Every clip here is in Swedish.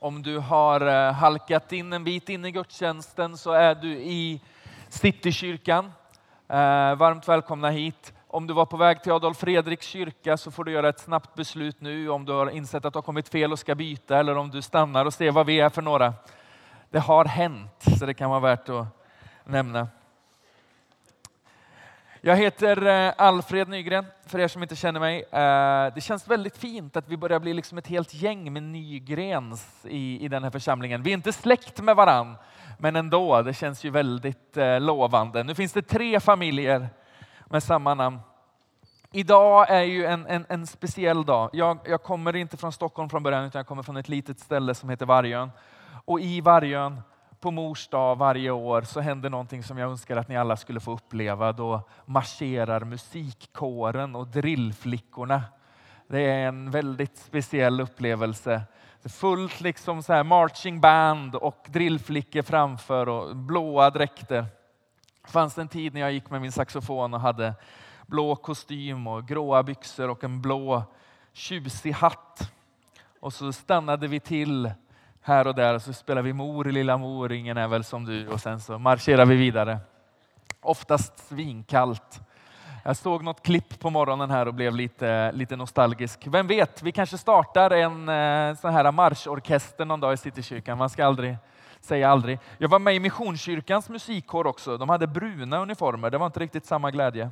Om du har eh, halkat in en bit in i gudstjänsten så är du i Citykyrkan. Eh, varmt välkomna hit. Om du var på väg till Adolf Fredriks kyrka så får du göra ett snabbt beslut nu om du har insett att du har kommit fel och ska byta eller om du stannar och ser vad vi är för några. Det har hänt, så det kan vara värt att nämna. Jag heter eh, Alfred Nygren, för er som inte känner mig. Eh, det känns väldigt fint att vi börjar bli liksom ett helt gäng med Nygrens i, i den här församlingen. Vi är inte släkt med varann, men ändå, det känns ju väldigt eh, lovande. Nu finns det tre familjer med samma namn. Idag är ju en, en, en speciell dag. Jag, jag, kommer inte från Stockholm från början, utan jag kommer från ett litet ställe som heter Vargön. Och i Vargön på mors dag varje år så händer någonting som jag önskar att ni alla skulle få uppleva. Då marscherar musikkåren och drillflickorna. Det är en väldigt speciell upplevelse. Det är fullt liksom så här marching band och drillflickor framför och blåa dräkter. Det fanns en tid när jag gick med min saxofon och hade blå kostym och gråa byxor och en blå tjusig hatt. Och så stannade vi till här och där och så spelar vi Mor lilla mor, ingen är väl som du och sen så marscherar vi vidare. Oftast svinkallt. Jag såg något klipp på morgonen här och blev lite, lite nostalgisk. Vem vet, vi kanske startar en eh, sån här marschorkester någon dag i Citykyrkan. Man ska aldrig säga aldrig. Jag var med i Missionskyrkans musikkår också. De hade bruna uniformer. Det var inte riktigt samma glädje.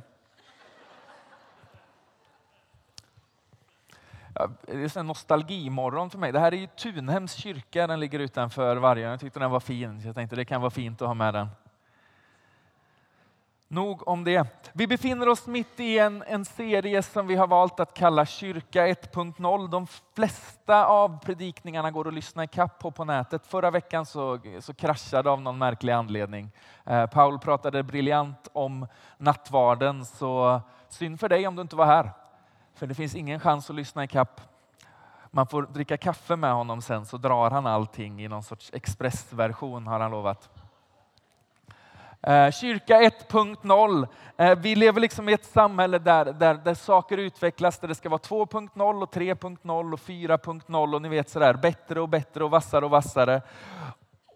Det är en nostalgimorgon för mig. Det här är ju Tunhems kyrka, den ligger utanför Vargön. Jag tyckte den var fin, så jag tänkte det kan vara fint att ha med den. Nog om det. Vi befinner oss mitt i en, en serie som vi har valt att kalla Kyrka 1.0. De flesta av predikningarna går att lyssna i kapp på på nätet. Förra veckan så, så kraschade av någon märklig anledning. Eh, Paul pratade briljant om nattvarden, så synd för dig om du inte var här. För det finns ingen chans att lyssna i kapp. Man får dricka kaffe med honom sen så drar han allting i någon sorts expressversion har han lovat. Eh, kyrka 1.0. Eh, vi lever liksom i ett samhälle där, där, där saker utvecklas, där det ska vara 2.0 och 3.0 och 4.0 och ni vet sådär bättre och bättre och vassare och vassare.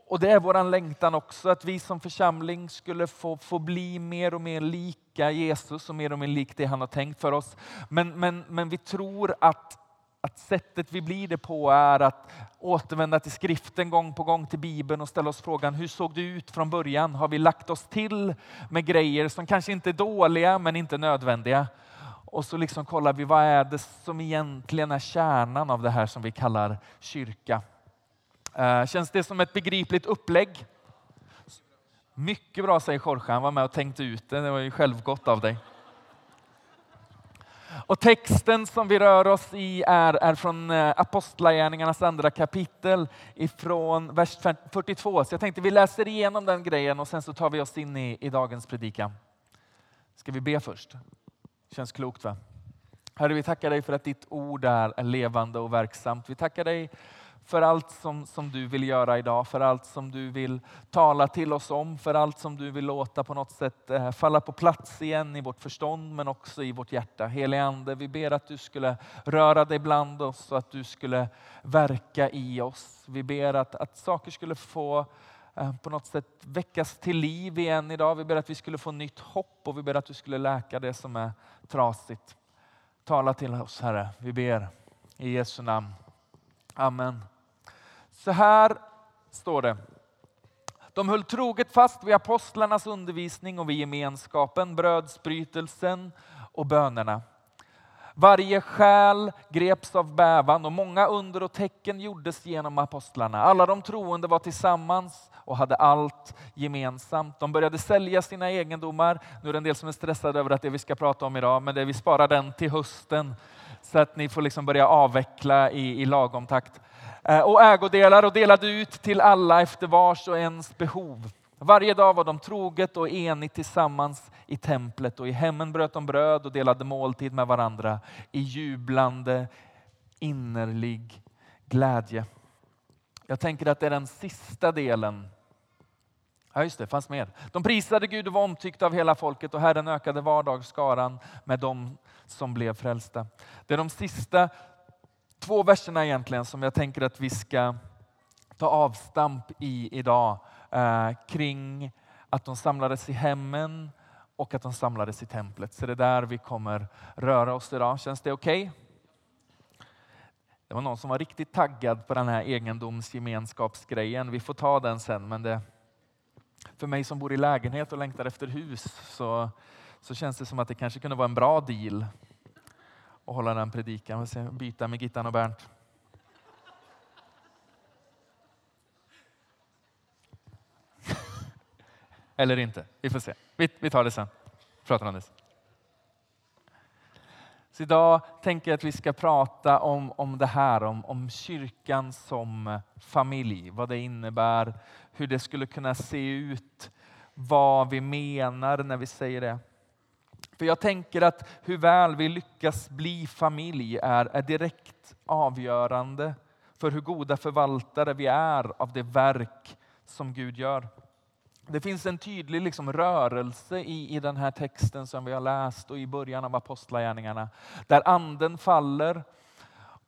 Och det är våran längtan också, att vi som församling skulle få, få bli mer och mer lika Jesus och mer och mer lik det han har tänkt för oss. Men, men, men vi tror att, att sättet vi blir det på är att återvända till skriften gång på gång, till Bibeln och ställa oss frågan, hur såg det ut från början? Har vi lagt oss till med grejer som kanske inte är dåliga men inte nödvändiga? Och så liksom kollar vi, vad är det som egentligen är kärnan av det här som vi kallar kyrka? Eh, känns det som ett begripligt upplägg? Mycket bra säger Jorge, han var med och tänkte ut det. Det var ju självgott av dig. Och texten som vi rör oss i är, är från eh, Apostlagärningarnas andra kapitel ifrån vers 42. Så jag tänkte vi läser igenom den grejen och sen så tar vi oss in i, i dagens predikan. Ska vi be först? Känns klokt va? Herre, vi tackar dig för att ditt ord är levande och verksamt. Vi tackar dig för allt som, som du vill göra idag, för allt som du vill tala till oss om, för allt som du vill låta på något sätt eh, falla på plats igen i vårt förstånd men också i vårt hjärta. Helige Ande, vi ber att du skulle röra dig bland oss och att du skulle verka i oss. Vi ber att, att saker skulle få eh, på något sätt väckas till liv igen idag. Vi ber att vi skulle få nytt hopp och vi ber att du skulle läka det som är trasigt. Tala till oss Herre, vi ber i Jesu namn. Amen. Så här står det. De höll troget fast vid apostlarnas undervisning och vid gemenskapen, brödsbrytelsen och bönerna. Varje själ greps av bävan och många under och tecken gjordes genom apostlarna. Alla de troende var tillsammans och hade allt gemensamt. De började sälja sina egendomar. Nu är det en del som är stressade över att det vi ska prata om idag, men det vi sparar den till hösten så att ni får liksom börja avveckla i, i lagom takt. Eh, och ägodelar och delade ut till alla efter vars och ens behov. Varje dag var de troget och enigt tillsammans i templet och i hemmen bröt de bröd och delade måltid med varandra i jublande innerlig glädje. Jag tänker att det är den sista delen. Ja, just det, fanns mer. De prisade Gud och var omtyckta av hela folket och Herren ökade vardagsskaran med dem som blev frälsta. Det är de sista två verserna egentligen som jag tänker att vi ska ta avstamp i idag eh, kring att de samlades i hemmen och att de samlades i templet. Så det är där vi kommer röra oss idag. Känns det okej? Okay? Det var någon som var riktigt taggad på den här egendomsgemenskapsgrejen. Vi får ta den sen, men det, för mig som bor i lägenhet och längtar efter hus så, så känns det som att det kanske kunde vara en bra deal att hålla den predikan. Byta med Gittan och Bernt. Eller inte. Vi får se. Vi, vi tar det sen. Pratar om det. Så idag tänker jag att vi ska prata om, om det här, om, om kyrkan som familj. Vad det innebär, hur det skulle kunna se ut, vad vi menar när vi säger det. För jag tänker att hur väl vi lyckas bli familj är, är direkt avgörande för hur goda förvaltare vi är av det verk som Gud gör. Det finns en tydlig liksom rörelse i, i den här texten som vi har läst och i början av Apostlagärningarna. Där anden faller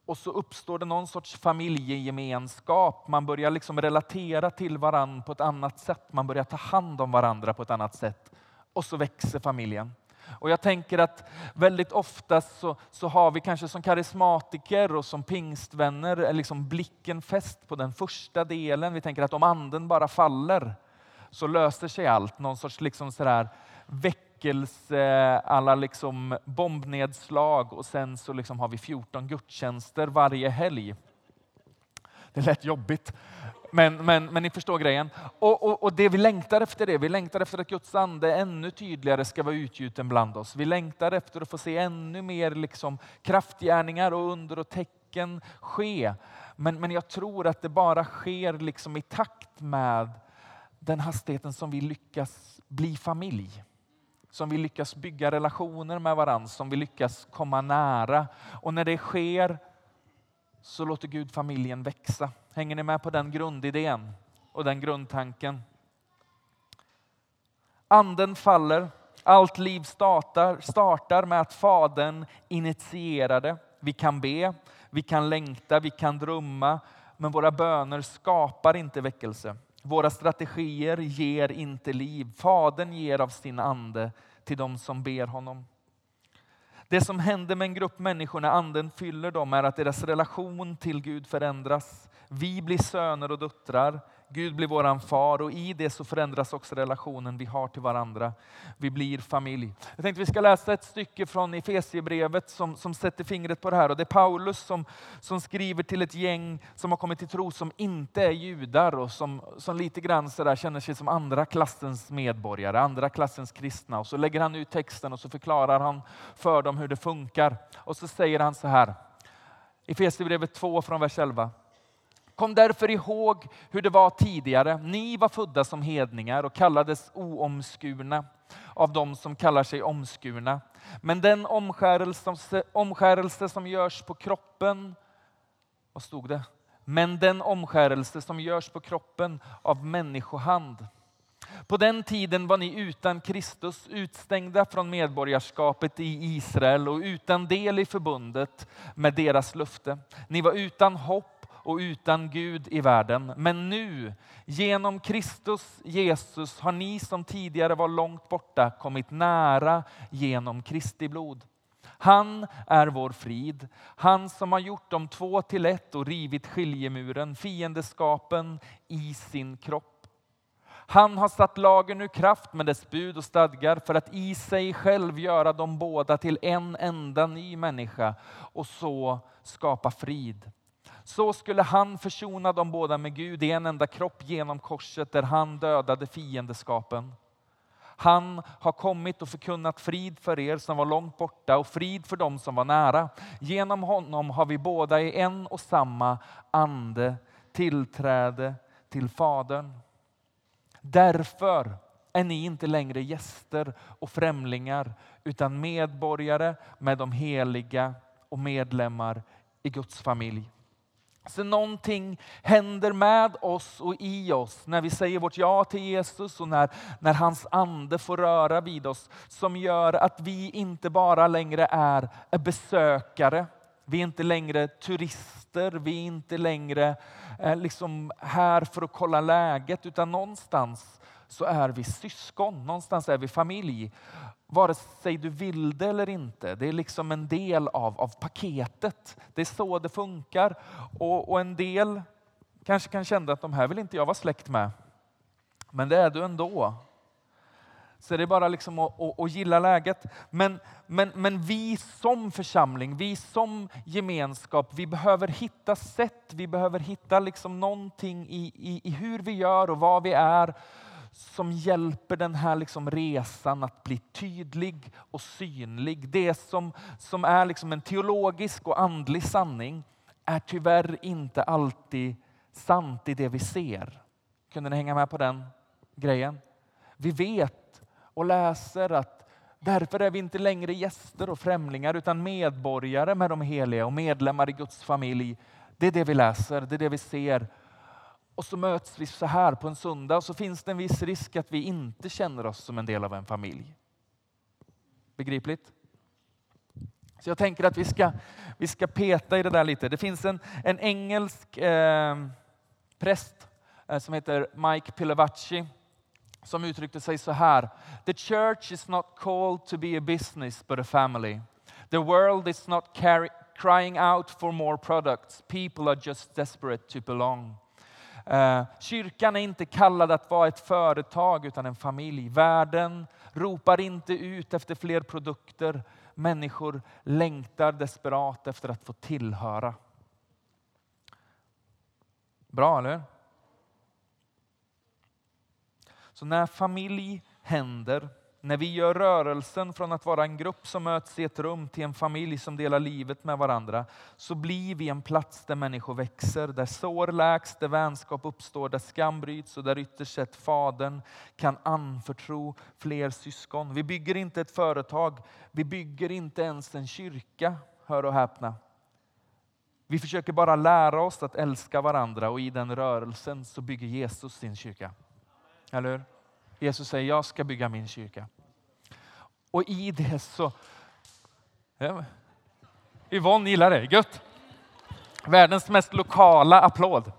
och så uppstår det någon sorts familjegemenskap. Man börjar liksom relatera till varandra på ett annat sätt. Man börjar ta hand om varandra på ett annat sätt. Och så växer familjen. Och jag tänker att väldigt ofta så, så har vi kanske som karismatiker och som pingstvänner liksom blicken fäst på den första delen. Vi tänker att om anden bara faller så löser sig allt. Någon sorts liksom sådär väckelse, alla liksom bombnedslag och sen så liksom har vi 14 gudstjänster varje helg. Det lät jobbigt. Men, men, men ni förstår grejen. Och, och, och, det vi längtar efter det, vi längtar efter att Guds ande ännu tydligare ska vara utgjuten bland oss. Vi längtar efter att få se ännu mer liksom kraftgärningar och under och tecken ske. Men, men jag tror att det bara sker liksom i takt med den hastigheten som vi lyckas bli familj. Som vi lyckas bygga relationer med varandra, som vi lyckas komma nära. Och när det sker så låter Gud familjen växa. Hänger ni med på den grundidén och den grundtanken? Anden faller, allt liv startar, startar med att Fadern initierade. Vi kan be, vi kan längta, vi kan drömma, men våra böner skapar inte väckelse. Våra strategier ger inte liv. Fadern ger av sin ande till dem som ber honom. Det som händer med en grupp människor när anden fyller dem är att deras relation till Gud förändras. Vi blir söner och döttrar. Gud blir våran far och i det så förändras också relationen vi har till varandra. Vi blir familj. Jag tänkte vi ska läsa ett stycke från Efesierbrevet som, som sätter fingret på det här. Och det är Paulus som, som skriver till ett gäng som har kommit till tro som inte är judar och som, som lite grann så där känner sig som andra klassens medborgare, andra klassens kristna. Och så lägger han ut texten och så förklarar han för dem hur det funkar. Och så säger han så här, Efesierbrevet 2 från vers 11. Kom därför ihåg hur det var tidigare. Ni var födda som hedningar och kallades oomskurna av dem som kallar sig omskurna. Men den omskärelse, omskärelse som görs på kroppen, vad stod det? Men den omskärelse som görs på kroppen av människohand. På den tiden var ni utan Kristus, utstängda från medborgarskapet i Israel och utan del i förbundet med deras löfte. Ni var utan hopp och utan Gud i världen. Men nu, genom Kristus Jesus, har ni som tidigare var långt borta kommit nära genom Kristi blod. Han är vår frid, han som har gjort de två till ett och rivit skiljemuren, fiendeskapen i sin kropp. Han har satt lagen ur kraft med dess bud och stadgar för att i sig själv göra dem båda till en enda ny människa och så skapa frid så skulle han försona dem båda med Gud i en enda kropp genom korset där han dödade fiendeskapen. Han har kommit och förkunnat frid för er som var långt borta och frid för dem som var nära. Genom honom har vi båda i en och samma ande tillträde till Fadern. Därför är ni inte längre gäster och främlingar utan medborgare med de heliga och medlemmar i Guds familj. Så någonting händer med oss och i oss. När vi säger vårt ja till Jesus och när, när hans ande får röra vid oss som gör att vi inte bara längre är besökare. Vi är inte längre turister, vi är inte längre eh, liksom här för att kolla läget, utan någonstans så är vi syskon, någonstans är vi familj. Vare sig du vill det eller inte. Det är liksom en del av, av paketet. Det är så det funkar. Och, och en del kanske kan känna att de här vill inte jag vara släkt med. Men det är du ändå. Så det är bara liksom att, att, att, gilla läget. Men, men, men vi som församling, vi som gemenskap, vi behöver hitta sätt, vi behöver hitta liksom någonting i, i, i hur vi gör och vad vi är som hjälper den här liksom resan att bli tydlig och synlig. Det som, som är liksom en teologisk och andlig sanning är tyvärr inte alltid sant i det vi ser. Kunde ni hänga med på den grejen? Vi vet och läser att därför är vi inte längre gäster och främlingar utan medborgare med de heliga och medlemmar i Guds familj. Det är det vi läser, det är det vi ser. Och så möts vi så här på en söndag och så finns det en viss risk att vi inte känner oss som en del av en familj. Begripligt? Så jag tänker att vi ska, vi ska peta i det där lite. Det finns en, en engelsk eh, präst eh, som heter Mike Pilavacci som uttryckte sig så här. The church is not called to be a business but a family. The world is not carry, crying out for more products. People are just desperate to belong. Eh, kyrkan är inte kallad att vara ett företag utan en familj. Världen ropar inte ut efter fler produkter. Människor längtar desperat efter att få tillhöra. Bra, eller Så när familj händer, när vi gör rörelsen från att vara en grupp som möts i ett rum till en familj som delar livet med varandra, så blir vi en plats där människor växer, där sår läks, där vänskap uppstår, där skam bryts och där ytterst sett Fadern kan anförtro fler syskon. Vi bygger inte ett företag, vi bygger inte ens en kyrka, hör och häpna. Vi försöker bara lära oss att älska varandra och i den rörelsen så bygger Jesus sin kyrka. Eller hur? Jesus säger, jag ska bygga min kyrka. Och i det så... Ja, Yvonne gillar det, gött. Världens mest lokala applåd.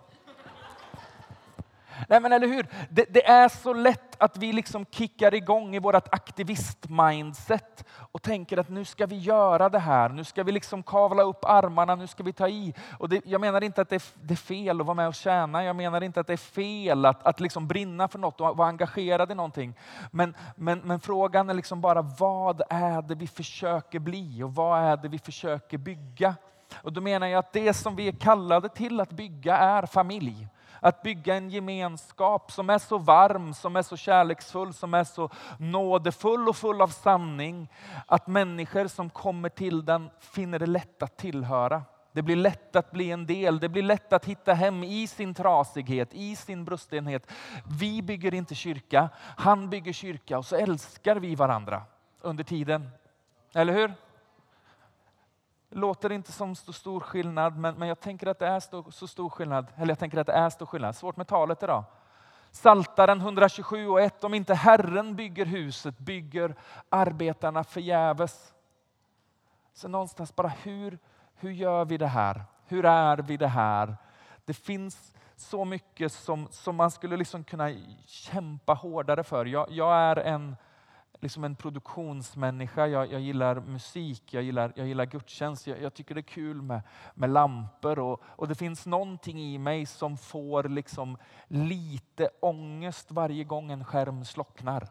Nej men eller hur? Det, det, är så lätt att vi liksom kickar igång i vårt aktivist-mindset och tänker att nu ska vi göra det här, nu ska vi liksom kavla upp armarna, nu ska vi ta i. Och det, jag menar inte att det är, det är, fel att vara med och tjäna, jag menar inte att det är fel att, att liksom brinna för något och vara engagerad i någonting. Men, men, men frågan är liksom bara vad är det vi försöker bli och vad är det vi försöker bygga? Och då menar jag att det som vi är kallade till att bygga är familj. Att bygga en gemenskap som är så varm, som är så kärleksfull, som är så nådefull och full av sanning. Att människor som kommer till den finner det lätt att tillhöra. Det blir lätt att bli en del, det blir lätt att hitta hem i sin trasighet, i sin brustenhet. Vi bygger inte kyrka, han bygger kyrka och så älskar vi varandra under tiden. Eller hur? Låter inte som så stor skillnad, men, men jag tänker att det är så, så stor skillnad. Eller jag tänker att det är stor skillnad. Svårt med talet idag. Saltaren 127 och 1. Om inte Herren bygger huset bygger arbetarna förgäves. Så någonstans bara hur, hur gör vi det här? Hur är vi det här? Det finns så mycket som, som man skulle liksom kunna kämpa hårdare för. Jag, jag är en liksom en produktionsmänniska. Jag, jag, gillar musik, jag gillar, jag gillar gudstjänst. Jag, jag tycker det är kul med, med lampor. Och, och, det finns någonting i mig som får liksom lite ångest varje gång en skärm slocknar.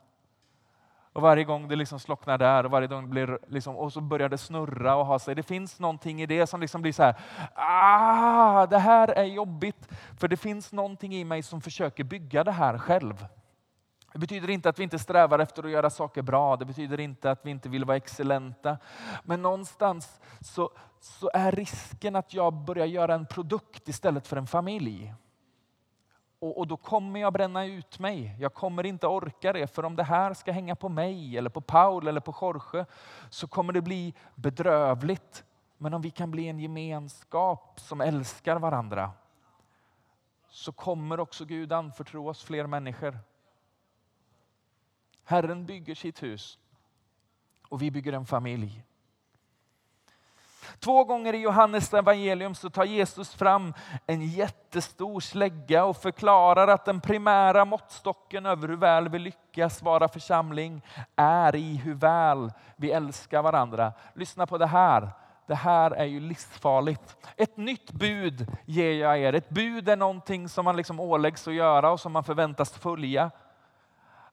Och varje gång det liksom slocknar där och varje gång blir liksom, och så börjar det snurra och ha sig. Det finns någonting i det som liksom blir så här, ah, det här är jobbigt. För det finns någonting i mig som försöker bygga det här själv. Det betyder inte att vi inte strävar efter att göra saker bra, det betyder inte att vi inte vill vara excellenta. Men någonstans så, så är risken att jag börjar göra en produkt istället för en familj. Och, och, då kommer jag bränna ut mig. Jag kommer inte orka det, för om det här ska hänga på mig, eller på Paul eller på Jorge, så kommer det bli bedrövligt. Men om vi kan bli en gemenskap som älskar varandra, så kommer också Gud anförtro oss fler människor. Herren bygger sitt hus och vi bygger en familj. Två gånger i Johannes evangelium så tar Jesus fram en jättestor slägga och förklarar att den primära måttstocken över hur väl vi lyckas vara församling är i hur väl vi älskar varandra. Lyssna på det här. Det här är ju livsfarligt. Ett nytt bud ger jag er. Ett bud är någonting som man liksom åläggs att göra och som man förväntas följa.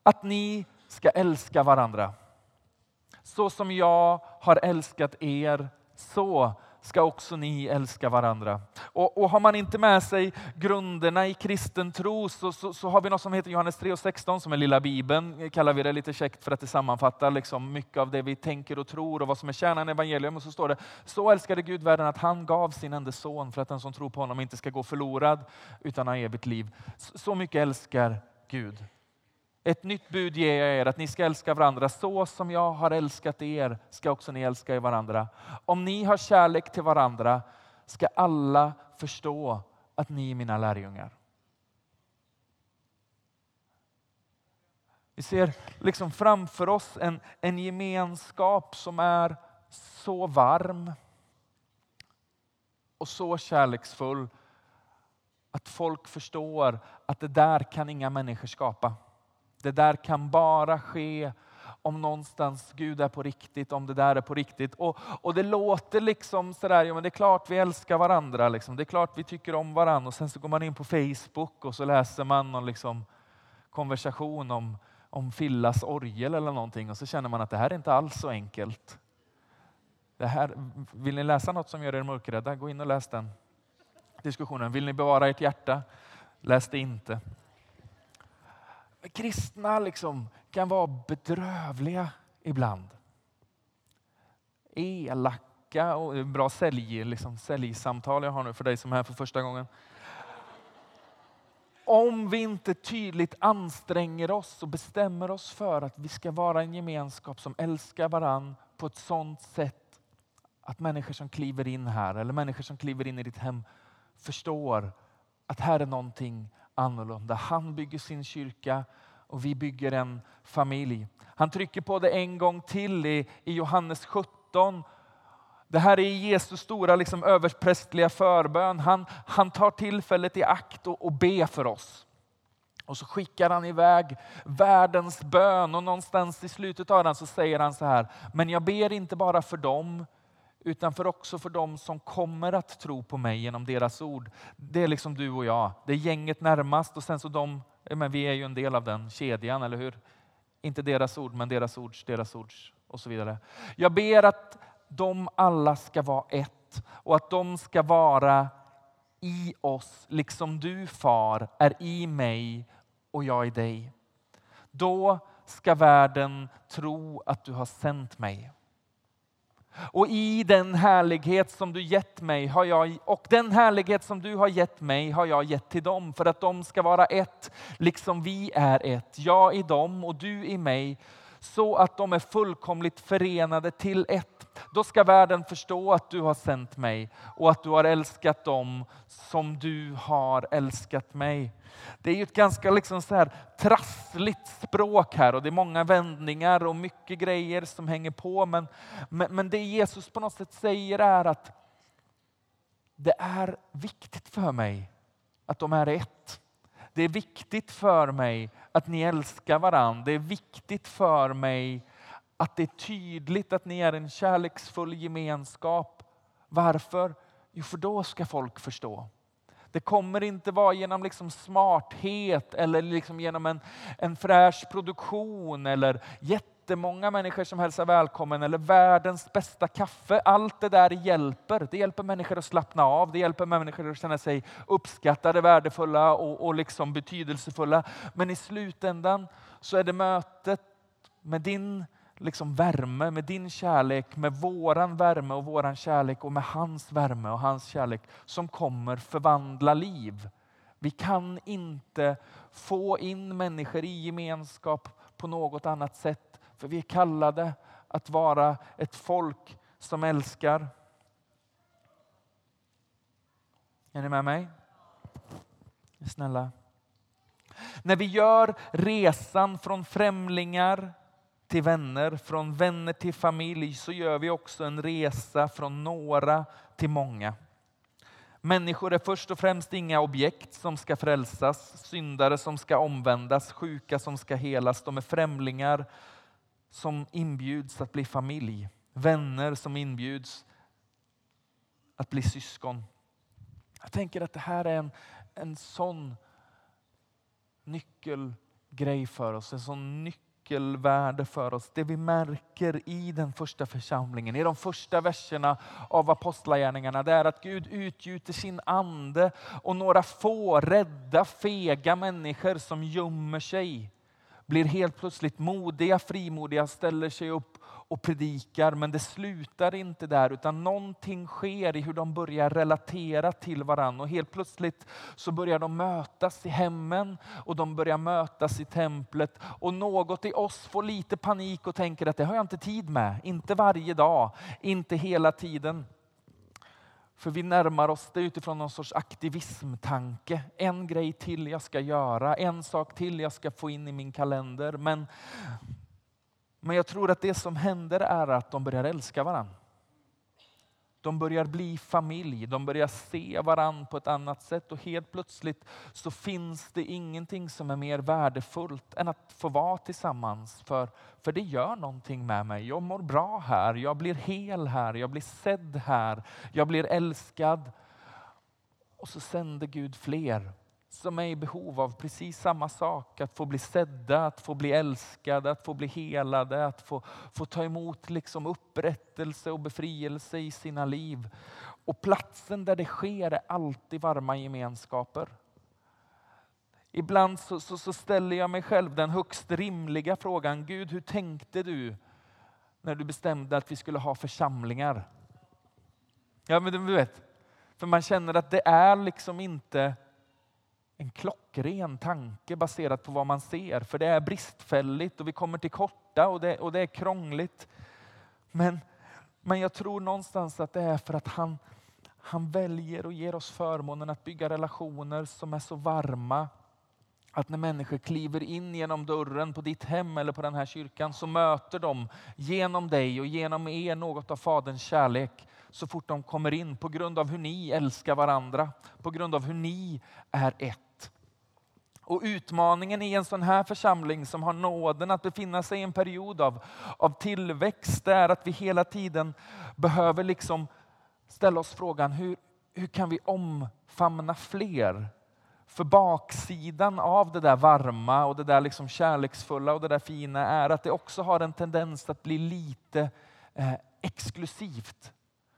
Att ni ska älska varandra. Så som jag har älskat er så ska också ni älska varandra. Och, och har man inte med sig grunderna i kristen tro så, så, så, har vi något som heter Johannes 3 och 16 som är lilla bibeln, kallar vi det lite käckt för att det sammanfattar liksom mycket av det vi tänker och tror och vad som är kärnan i evangelium. Och så står det, så älskade Gud världen att han gav sin enda son för att den som tror på honom inte ska gå förlorad utan ha evigt liv. Så mycket älskar Gud. Ett nytt bud ger jag er, att ni ska älska varandra. Så som jag har älskat er ska också ni älska varandra. Om ni har kärlek till varandra ska alla förstå att ni är mina lärjungar. Vi ser liksom framför oss en, en gemenskap som är så varm och så kärleksfull att folk förstår att det där kan inga människor skapa. Det där kan bara ske om någonstans Gud är på riktigt, om det där är på riktigt. Och, och det låter liksom sådär, ja men det är klart vi älskar varandra, liksom. det är klart vi tycker om varandra. Och sen så går man in på Facebook och så läser man någon liksom konversation om, om Fillas orgel eller någonting och så känner man att det här är inte alls så enkelt. Det här, vill ni läsa något som gör er mörkrädda, gå in och läs den diskussionen. Vill ni bevara ert hjärta, läs det inte. Kristna liksom kan vara bedrövliga ibland. Elaka och bra sälj, liksom, säljsamtal jag har nu för dig som är här för första gången. Om vi inte tydligt anstränger oss och bestämmer oss för att vi ska vara en gemenskap som älskar varann på ett sådant sätt att människor som kliver in här eller människor som kliver in i ditt hem förstår att här är någonting annorlunda. Han bygger sin kyrka och vi bygger en familj. Han trycker på det en gång till i, i Johannes 17. Det här är Jesus stora liksom, överprästliga förbön. Han, han tar tillfället i akt och, och ber för oss. Och så skickar han iväg världens bön och någonstans i slutet av den så säger han så här. Men jag ber inte bara för dem utan för också för dem som kommer att tro på mig genom deras ord. Det är liksom du och jag. Det är gänget närmast och sen så de, men vi är ju en del av den kedjan, eller hur? Inte deras ord, men deras ords, deras ords och så vidare. Jag ber att de alla ska vara ett och att de ska vara i oss, liksom du far är i mig och jag i dig. Då ska världen tro att du har sänt mig. Och i den härlighet som du gett mig har jag, och den härlighet som du har gett mig har jag gett till dem för att de ska vara ett, liksom vi är ett. Jag i dem och du i mig, så att de är fullkomligt förenade till ett. Då ska världen förstå att du har sänt mig och att du har älskat dem som du har älskat mig. Det är ju ett ganska liksom så här trassligt språk här och det är många vändningar och mycket grejer som hänger på. Men, men, men det Jesus på något sätt säger är att det är viktigt för mig att de är ett. Det är viktigt för mig att ni älskar varandra. Det är viktigt för mig att det är tydligt att ni är en kärleksfull gemenskap. Varför? Jo, för då ska folk förstå. Det kommer inte vara genom liksom smarthet eller liksom genom en, en fräsch produktion eller jättemånga människor som hälsar välkommen eller världens bästa kaffe. Allt det där hjälper. Det hjälper människor att slappna av. Det hjälper människor att känna sig uppskattade, värdefulla och, och liksom betydelsefulla. Men i slutändan så är det mötet med din liksom värme, med din kärlek, med våran värme och våran kärlek och med hans värme och hans kärlek som kommer förvandla liv. Vi kan inte få in människor i gemenskap på något annat sätt. För vi är kallade att vara ett folk som älskar. Är ni med mig? Snälla. När vi gör resan från främlingar till vänner, från vänner till familj så gör vi också en resa från några till många. Människor är först och främst inga objekt som ska frälsas, syndare som ska omvändas, sjuka som ska helas. De är främlingar som inbjuds att bli familj, vänner som inbjuds att bli syskon. Jag tänker att det här är en, en sån nyckelgrej för oss, en sån nyckelvärde för oss. Det vi märker i den första församlingen, i de första verserna av Apostlagärningarna, det är att Gud utgjuter sin ande och några få rädda, fega människor som gömmer sig blir helt plötsligt modiga, frimodiga, ställer sig upp och predikar. Men det slutar inte där utan någonting sker i hur de börjar relatera till varandra. Och helt plötsligt så börjar de mötas i hemmen och de börjar mötas i templet. Och något i oss får lite panik och tänker att det har jag inte tid med. Inte varje dag, inte hela tiden. För vi närmar oss det utifrån någon sorts aktivismtanke. En grej till jag ska göra, en sak till jag ska få in i min kalender. Men, men jag tror att det som händer är att de börjar älska varandra. De börjar bli familj, de börjar se varandra på ett annat sätt och helt plötsligt så finns det ingenting som är mer värdefullt än att få vara tillsammans. För, för det gör någonting med mig. Jag mår bra här, jag blir hel här, jag blir sedd här, jag blir älskad. Och så sänder Gud fler som är i behov av precis samma sak. Att få bli sedda, att få bli älskade, att få bli helade, att få, få ta emot liksom upprättelse och befrielse i sina liv. Och platsen där det sker är alltid varma gemenskaper. Ibland så, så, så ställer jag mig själv den högst rimliga frågan. Gud, hur tänkte du när du bestämde att vi skulle ha församlingar? Ja, men du vet, för man känner att det är liksom inte en klockren tanke baserat på vad man ser. För det är bristfälligt och vi kommer till korta och det, och det är krångligt. Men, men jag tror någonstans att det är för att han, han väljer och ger oss förmånen att bygga relationer som är så varma att när människor kliver in genom dörren på ditt hem eller på den här kyrkan så möter de genom dig och genom er något av Faderns kärlek så fort de kommer in på grund av hur ni älskar varandra, på grund av hur ni är ett. Och utmaningen i en sån här församling som har nåden att befinna sig i en period av, av tillväxt är att vi hela tiden behöver liksom ställa oss frågan hur, hur kan vi omfamna fler? För baksidan av det där varma och det där liksom kärleksfulla och det där fina är att det också har en tendens att bli lite eh, exklusivt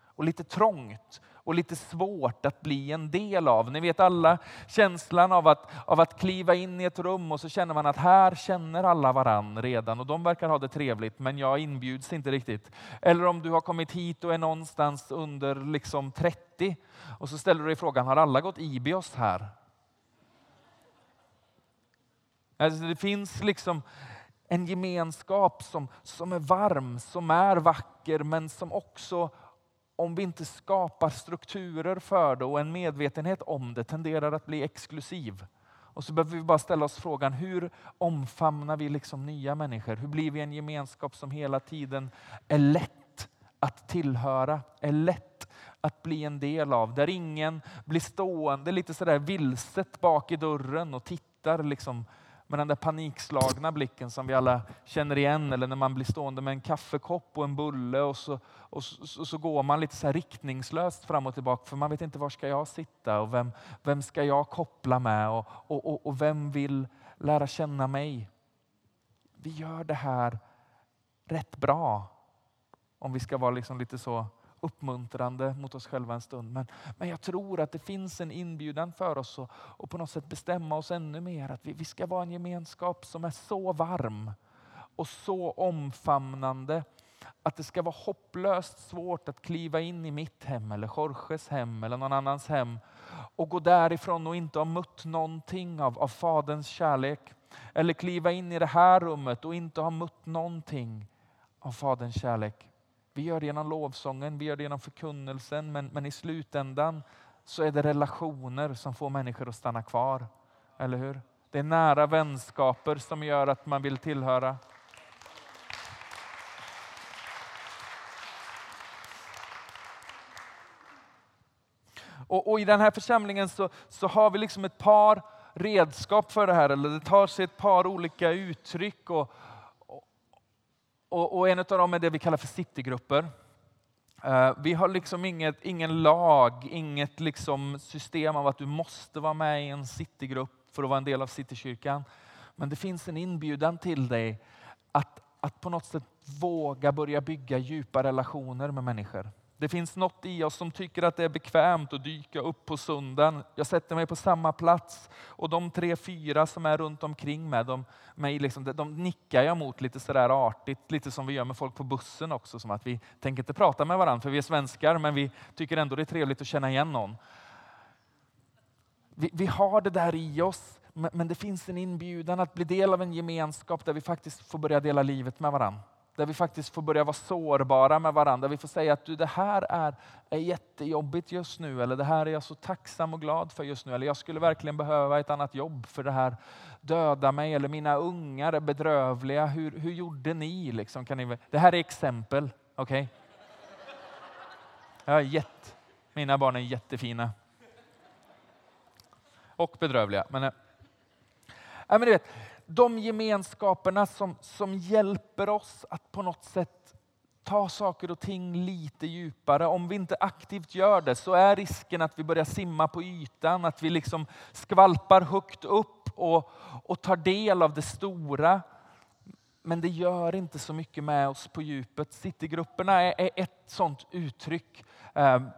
och lite trångt och lite svårt att bli en del av. Ni vet alla känslan av att, av att kliva in i ett rum och så känner man att här känner alla varann redan och de verkar ha det trevligt men jag inbjuds inte riktigt. Eller om du har kommit hit och är någonstans under liksom 30 och så ställer du dig frågan, har alla gått Ibios här? Alltså det finns liksom en gemenskap som, som är varm, som är vacker men som också om vi inte skapar strukturer för det och en medvetenhet om det tenderar att bli exklusiv. Och så behöver vi bara ställa oss frågan, hur omfamnar vi liksom nya människor? Hur blir vi en gemenskap som hela tiden är lätt att tillhöra, är lätt att bli en del av? Där ingen blir stående lite sådär vilset bak i dörren och tittar liksom med den där panikslagna blicken som vi alla känner igen. Eller när man blir stående med en kaffekopp och en bulle och så, och så, så går man lite så här riktningslöst fram och tillbaka för man vet inte var ska jag sitta och vem, vem ska jag koppla med och, och, och, och vem vill lära känna mig? Vi gör det här rätt bra om vi ska vara liksom lite så uppmuntrande mot oss själva en stund. Men, men jag tror att det finns en inbjudan för oss att och på något sätt bestämma oss ännu mer. Att vi, vi ska vara en gemenskap som är så varm och så omfamnande att det ska vara hopplöst svårt att kliva in i mitt hem eller Jorges hem eller någon annans hem och gå därifrån och inte ha mött någonting av, av Faderns kärlek. Eller kliva in i det här rummet och inte ha mött någonting av Faderns kärlek. Vi gör det genom lovsången, vi gör det genom förkunnelsen, men, men i slutändan så är det relationer som får människor att stanna kvar. Eller hur? Det är nära vänskaper som gör att man vill tillhöra. Och, och, i den här församlingen så, så har vi liksom ett par redskap för det här. Eller det tar sig ett par olika uttryck. Och, och, och en av dem är det vi kallar för citygrupper. Eh, vi har liksom inget, ingen lag, inget liksom system av att du måste vara med i en citygrupp för att vara en del av Citykyrkan. Men det finns en inbjudan till dig att, att på något sätt våga börja bygga djupa relationer med människor. Det finns något i oss som tycker att det är bekvämt att dyka upp på sunden. Jag sätter mig på samma plats och de tre, fyra som är runt omkring mig, de, mig liksom, de nickar jag mot lite sådär artigt, lite som vi gör med folk på bussen också. Som att vi tänker inte prata med varandra för vi är svenskar, men vi tycker ändå det är trevligt att känna igen någon. Vi, vi har det där i oss, men, men det finns en inbjudan att bli del av en gemenskap där vi faktiskt får börja dela livet med varandra där vi faktiskt får börja vara sårbara med varandra. Vi får säga att du, det här är, är jättejobbigt just nu, eller det här är jag så tacksam och glad för just nu, eller jag skulle verkligen behöva ett annat jobb för det här dödar mig, eller mina ungar är bedrövliga. Hur, hur gjorde ni? Liksom, kan ni? Det här är exempel, okej? Okay? gett mina barn är jättefina. Och bedrövliga. Men, äh, men du vet, de gemenskaperna som, som hjälper oss att på något sätt ta saker och ting lite djupare. Om vi inte aktivt gör det så är risken att vi börjar simma på ytan, att vi liksom skvalpar högt upp och, och tar del av det stora. Men det gör inte så mycket med oss på djupet. Citygrupperna är, är ett sådant uttryck. Ehm,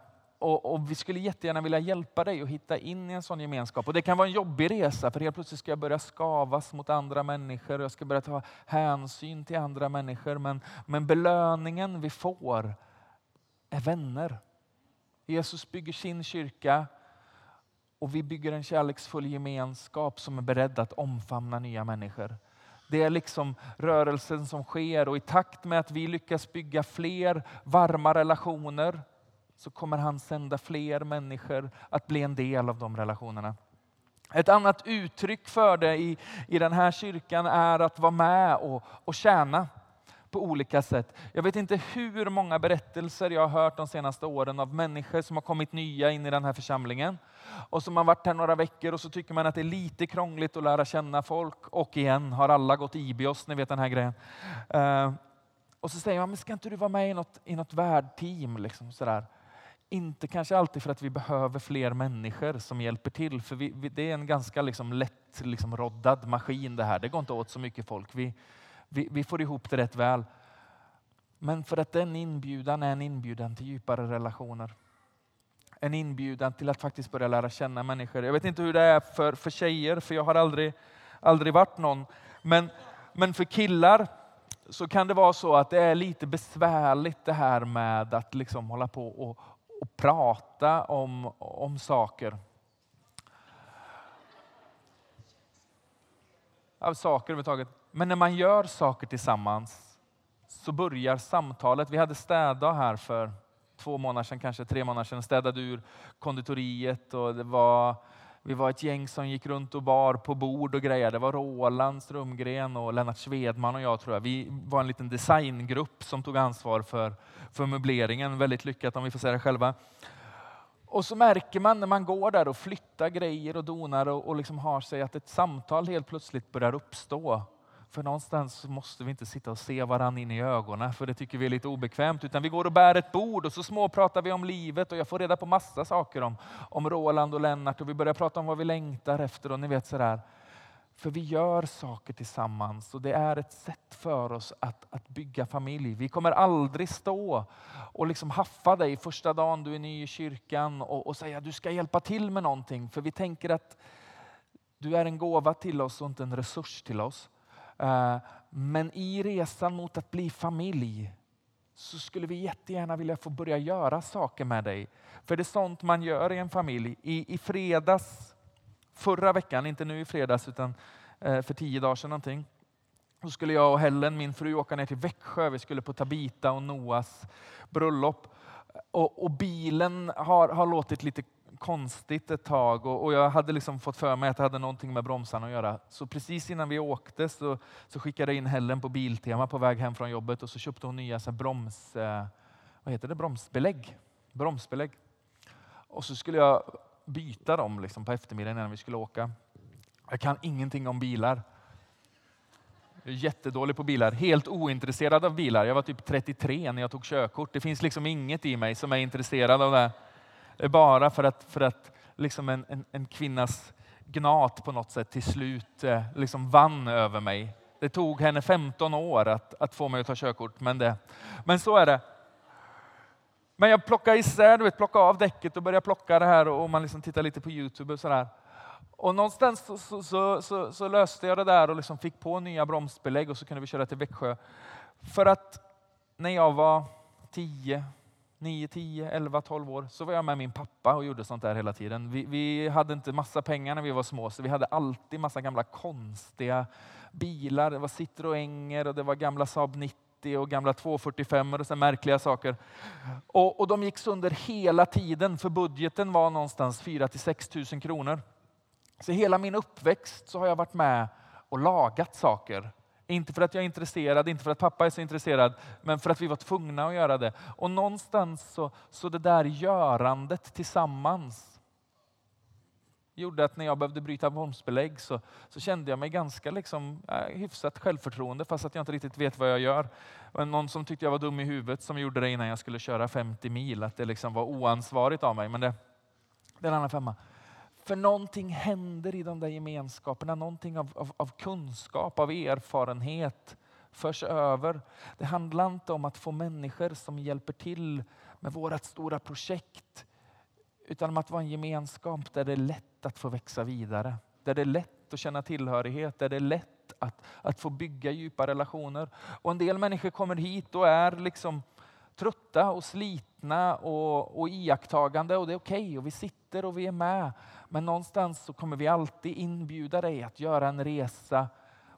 och, och, vi skulle jättegärna vilja hjälpa dig att hitta in i en sån gemenskap. Och det kan vara en jobbig resa för helt plötsligt ska jag börja skavas mot andra människor. Jag ska börja ta hänsyn till andra människor. Men, men belöningen vi får är vänner. Jesus bygger sin kyrka och vi bygger en kärleksfull gemenskap som är beredd att omfamna nya människor. Det är liksom rörelsen som sker och i takt med att vi lyckas bygga fler varma relationer så kommer han sända fler människor att bli en del av de relationerna. Ett annat uttryck för det i, i den här kyrkan är att vara med och, och tjäna på olika sätt. Jag vet inte hur många berättelser jag har hört de senaste åren av människor som har kommit nya in i den här församlingen och som har varit här några veckor och så tycker man att det är lite krångligt att lära känna folk. Och igen har alla gått IBIOS, ni vet den här grejen. Uh, och så säger man, men ska inte du vara med i något, i något värdteam? Liksom, sådär. Inte kanske alltid för att vi behöver fler människor som hjälper till, för vi, vi, det är en ganska liksom lätt liksom roddad maskin det här. Det går inte åt så mycket folk. Vi, vi, vi får ihop det rätt väl. Men för att den inbjudan är en inbjudan till djupare relationer. En inbjudan till att faktiskt börja lära känna människor. Jag vet inte hur det är för, för tjejer, för jag har aldrig, aldrig varit någon. Men, men för killar så kan det vara så att det är lite besvärligt det här med att liksom hålla på och, och prata om, om saker. Av saker överhuvudtaget. Men när man gör saker tillsammans så börjar samtalet. Vi hade städdag här för två månader sedan, kanske tre månader sedan. Städade ur konditoriet och det var vi var ett gäng som gick runt och bar på bord och grejer. Det var Roland Strömgren och Lennart Svedman och jag tror jag. Vi var en liten designgrupp som tog ansvar för, för möbleringen. Väldigt lyckat om vi får säga det själva. Och så märker man när man går där och flyttar grejer och donar och, och liksom har sig att ett samtal helt plötsligt börjar uppstå. För någonstans måste vi inte sitta och se varandra in i ögonen, för det tycker vi är lite obekvämt. Utan vi går och bär ett bord och så småpratar vi om livet och jag får reda på massa saker om, om Roland och Lennart och vi börjar prata om vad vi längtar efter och ni vet sådär. För vi gör saker tillsammans och det är ett sätt för oss att, att bygga familj. Vi kommer aldrig stå och liksom haffa dig första dagen du är ny i kyrkan och, och säga du ska hjälpa till med någonting. För vi tänker att du är en gåva till oss och inte en resurs till oss. Eh, men i resan mot att bli familj så skulle vi jättegärna vilja få börja göra saker med dig. För det är sånt man gör i en familj. I, i fredags, förra veckan, inte nu i fredags utan eh, för tio dagar sedan någonting, så skulle jag och Helen, min fru, åka ner till Växjö. Vi skulle på Tabita och Noas bröllop. Och, och bilen har, har låtit lite konstigt ett tag och, och, jag hade liksom fått för mig att det hade någonting med bromsarna att göra. Så precis innan vi åkte så, så skickade jag in Helen på Biltema på väg hem från jobbet och så köpte hon nya så broms, eh, vad heter det? bromsbelägg. bromsbelägg. Och så skulle jag byta dem liksom på eftermiddagen innan vi skulle åka. Jag kan ingenting om bilar. Jag är jättedålig på bilar, helt ointresserad av bilar. Jag var typ 33 när jag tog körkort. Det finns liksom inget i mig som är intresserad av det. Det är bara för att, för att liksom en, en, en kvinnas gnat på något sätt till slut eh, liksom vann över mig. Det tog henne 15 år att, att få mig att ta körkort, men, det, men så är det. Men jag plockade isär, du vet, plockade av däcket och började plocka det här och man liksom tittar lite på Youtube och sådär. Och någonstans så, så, så, så, löste jag det där och liksom fick på nya bromsbelägg och så kunde vi köra till Växjö. För att när jag var 10, 9, 10, 11, 12 år så var jag med min pappa och gjorde sånt där hela tiden. Vi, vi hade inte massa pengar när vi var små så vi hade alltid massa gamla konstiga bilar. Det var Citroenger och det var gamla Saab 90 och gamla 245 och så märkliga saker. Och, och de gick sönder hela tiden för budgeten var någonstans 4 till 6 000 kronor. Så hela min uppväxt så har jag varit med och lagat saker. Inte för att jag är intresserad, inte för att pappa är så intresserad, men för att vi var tvungna att göra det. Och någonstans så, så det där görandet tillsammans gjorde att när jag behövde bryta bromsbelägg så, så kände jag mig ganska liksom, äh, hyfsat självförtroende fast att jag inte riktigt vet vad jag gör. Och någon som tyckte jag var dum i huvudet som gjorde det innan jag skulle köra 50 mil, att det liksom var oansvarigt av mig. Men det, det är en annan femma. För någonting händer i de där gemenskaperna, någonting av, av, av kunskap, av erfarenhet förs över. Det handlar inte om att få människor som hjälper till med vårt stora projekt, utan om att vara en gemenskap där det är lätt att få växa vidare. Där det är lätt att känna tillhörighet, där det är lätt att, att få bygga djupa relationer. Och en del människor kommer hit och är liksom trötta och slitna och, och iakttagande och det är okej okay, och vi sitter och vi är med. Men någonstans så kommer vi alltid inbjuda dig att göra en resa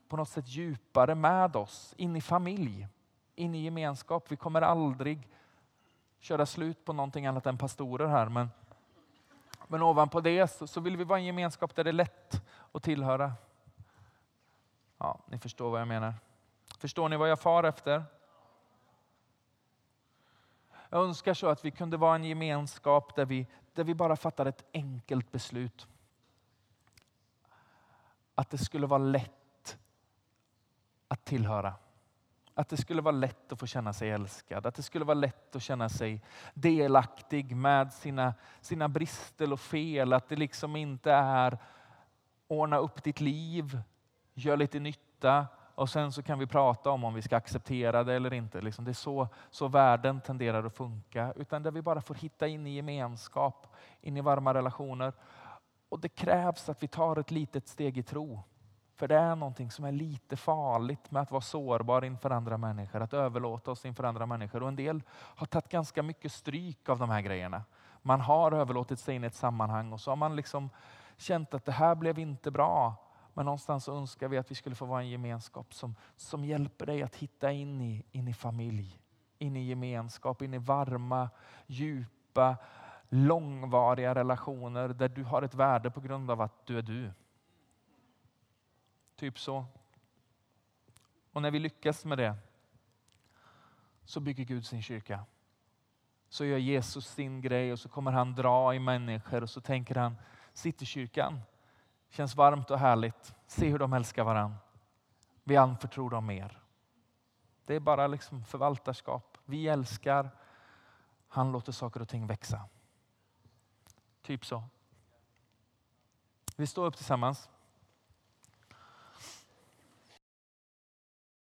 på något sätt djupare med oss, in i familj, in i gemenskap. Vi kommer aldrig köra slut på någonting annat än pastorer här. Men, men ovanpå det så, så vill vi vara en gemenskap där det är lätt att tillhöra. Ja, ni förstår vad jag menar. Förstår ni vad jag far efter? Jag önskar så att vi kunde vara en gemenskap där vi, där vi bara fattar ett enkelt beslut. Att det skulle vara lätt att tillhöra. Att det skulle vara lätt att få känna sig älskad, att det skulle vara lätt att känna sig delaktig med sina, sina brister och fel. Att det liksom inte är ordna upp ditt liv, gör lite nytta och sen så kan vi prata om om vi ska acceptera det eller inte. Liksom det är så, så världen tenderar att funka. Utan där vi bara får hitta in i gemenskap, in i varma relationer. Och det krävs att vi tar ett litet steg i tro. För det är någonting som är lite farligt med att vara sårbar inför andra människor, att överlåta oss inför andra människor. Och en del har tagit ganska mycket stryk av de här grejerna. Man har överlåtit sig in i ett sammanhang och så har man liksom känt att det här blev inte bra. Men någonstans önskar vi att vi skulle få vara en gemenskap som, som hjälper dig att hitta in i, in i familj, in i gemenskap, in i varma, djupa, långvariga relationer där du har ett värde på grund av att du är du. Typ så. Och när vi lyckas med det så bygger Gud sin kyrka. Så gör Jesus sin grej och så kommer han dra i människor och så tänker han, sitter kyrkan Känns varmt och härligt. Se hur de älskar varandra. Vi anförtror dem mer. Det är bara liksom förvaltarskap. Vi älskar, han låter saker och ting växa. Typ så. Vi står upp tillsammans.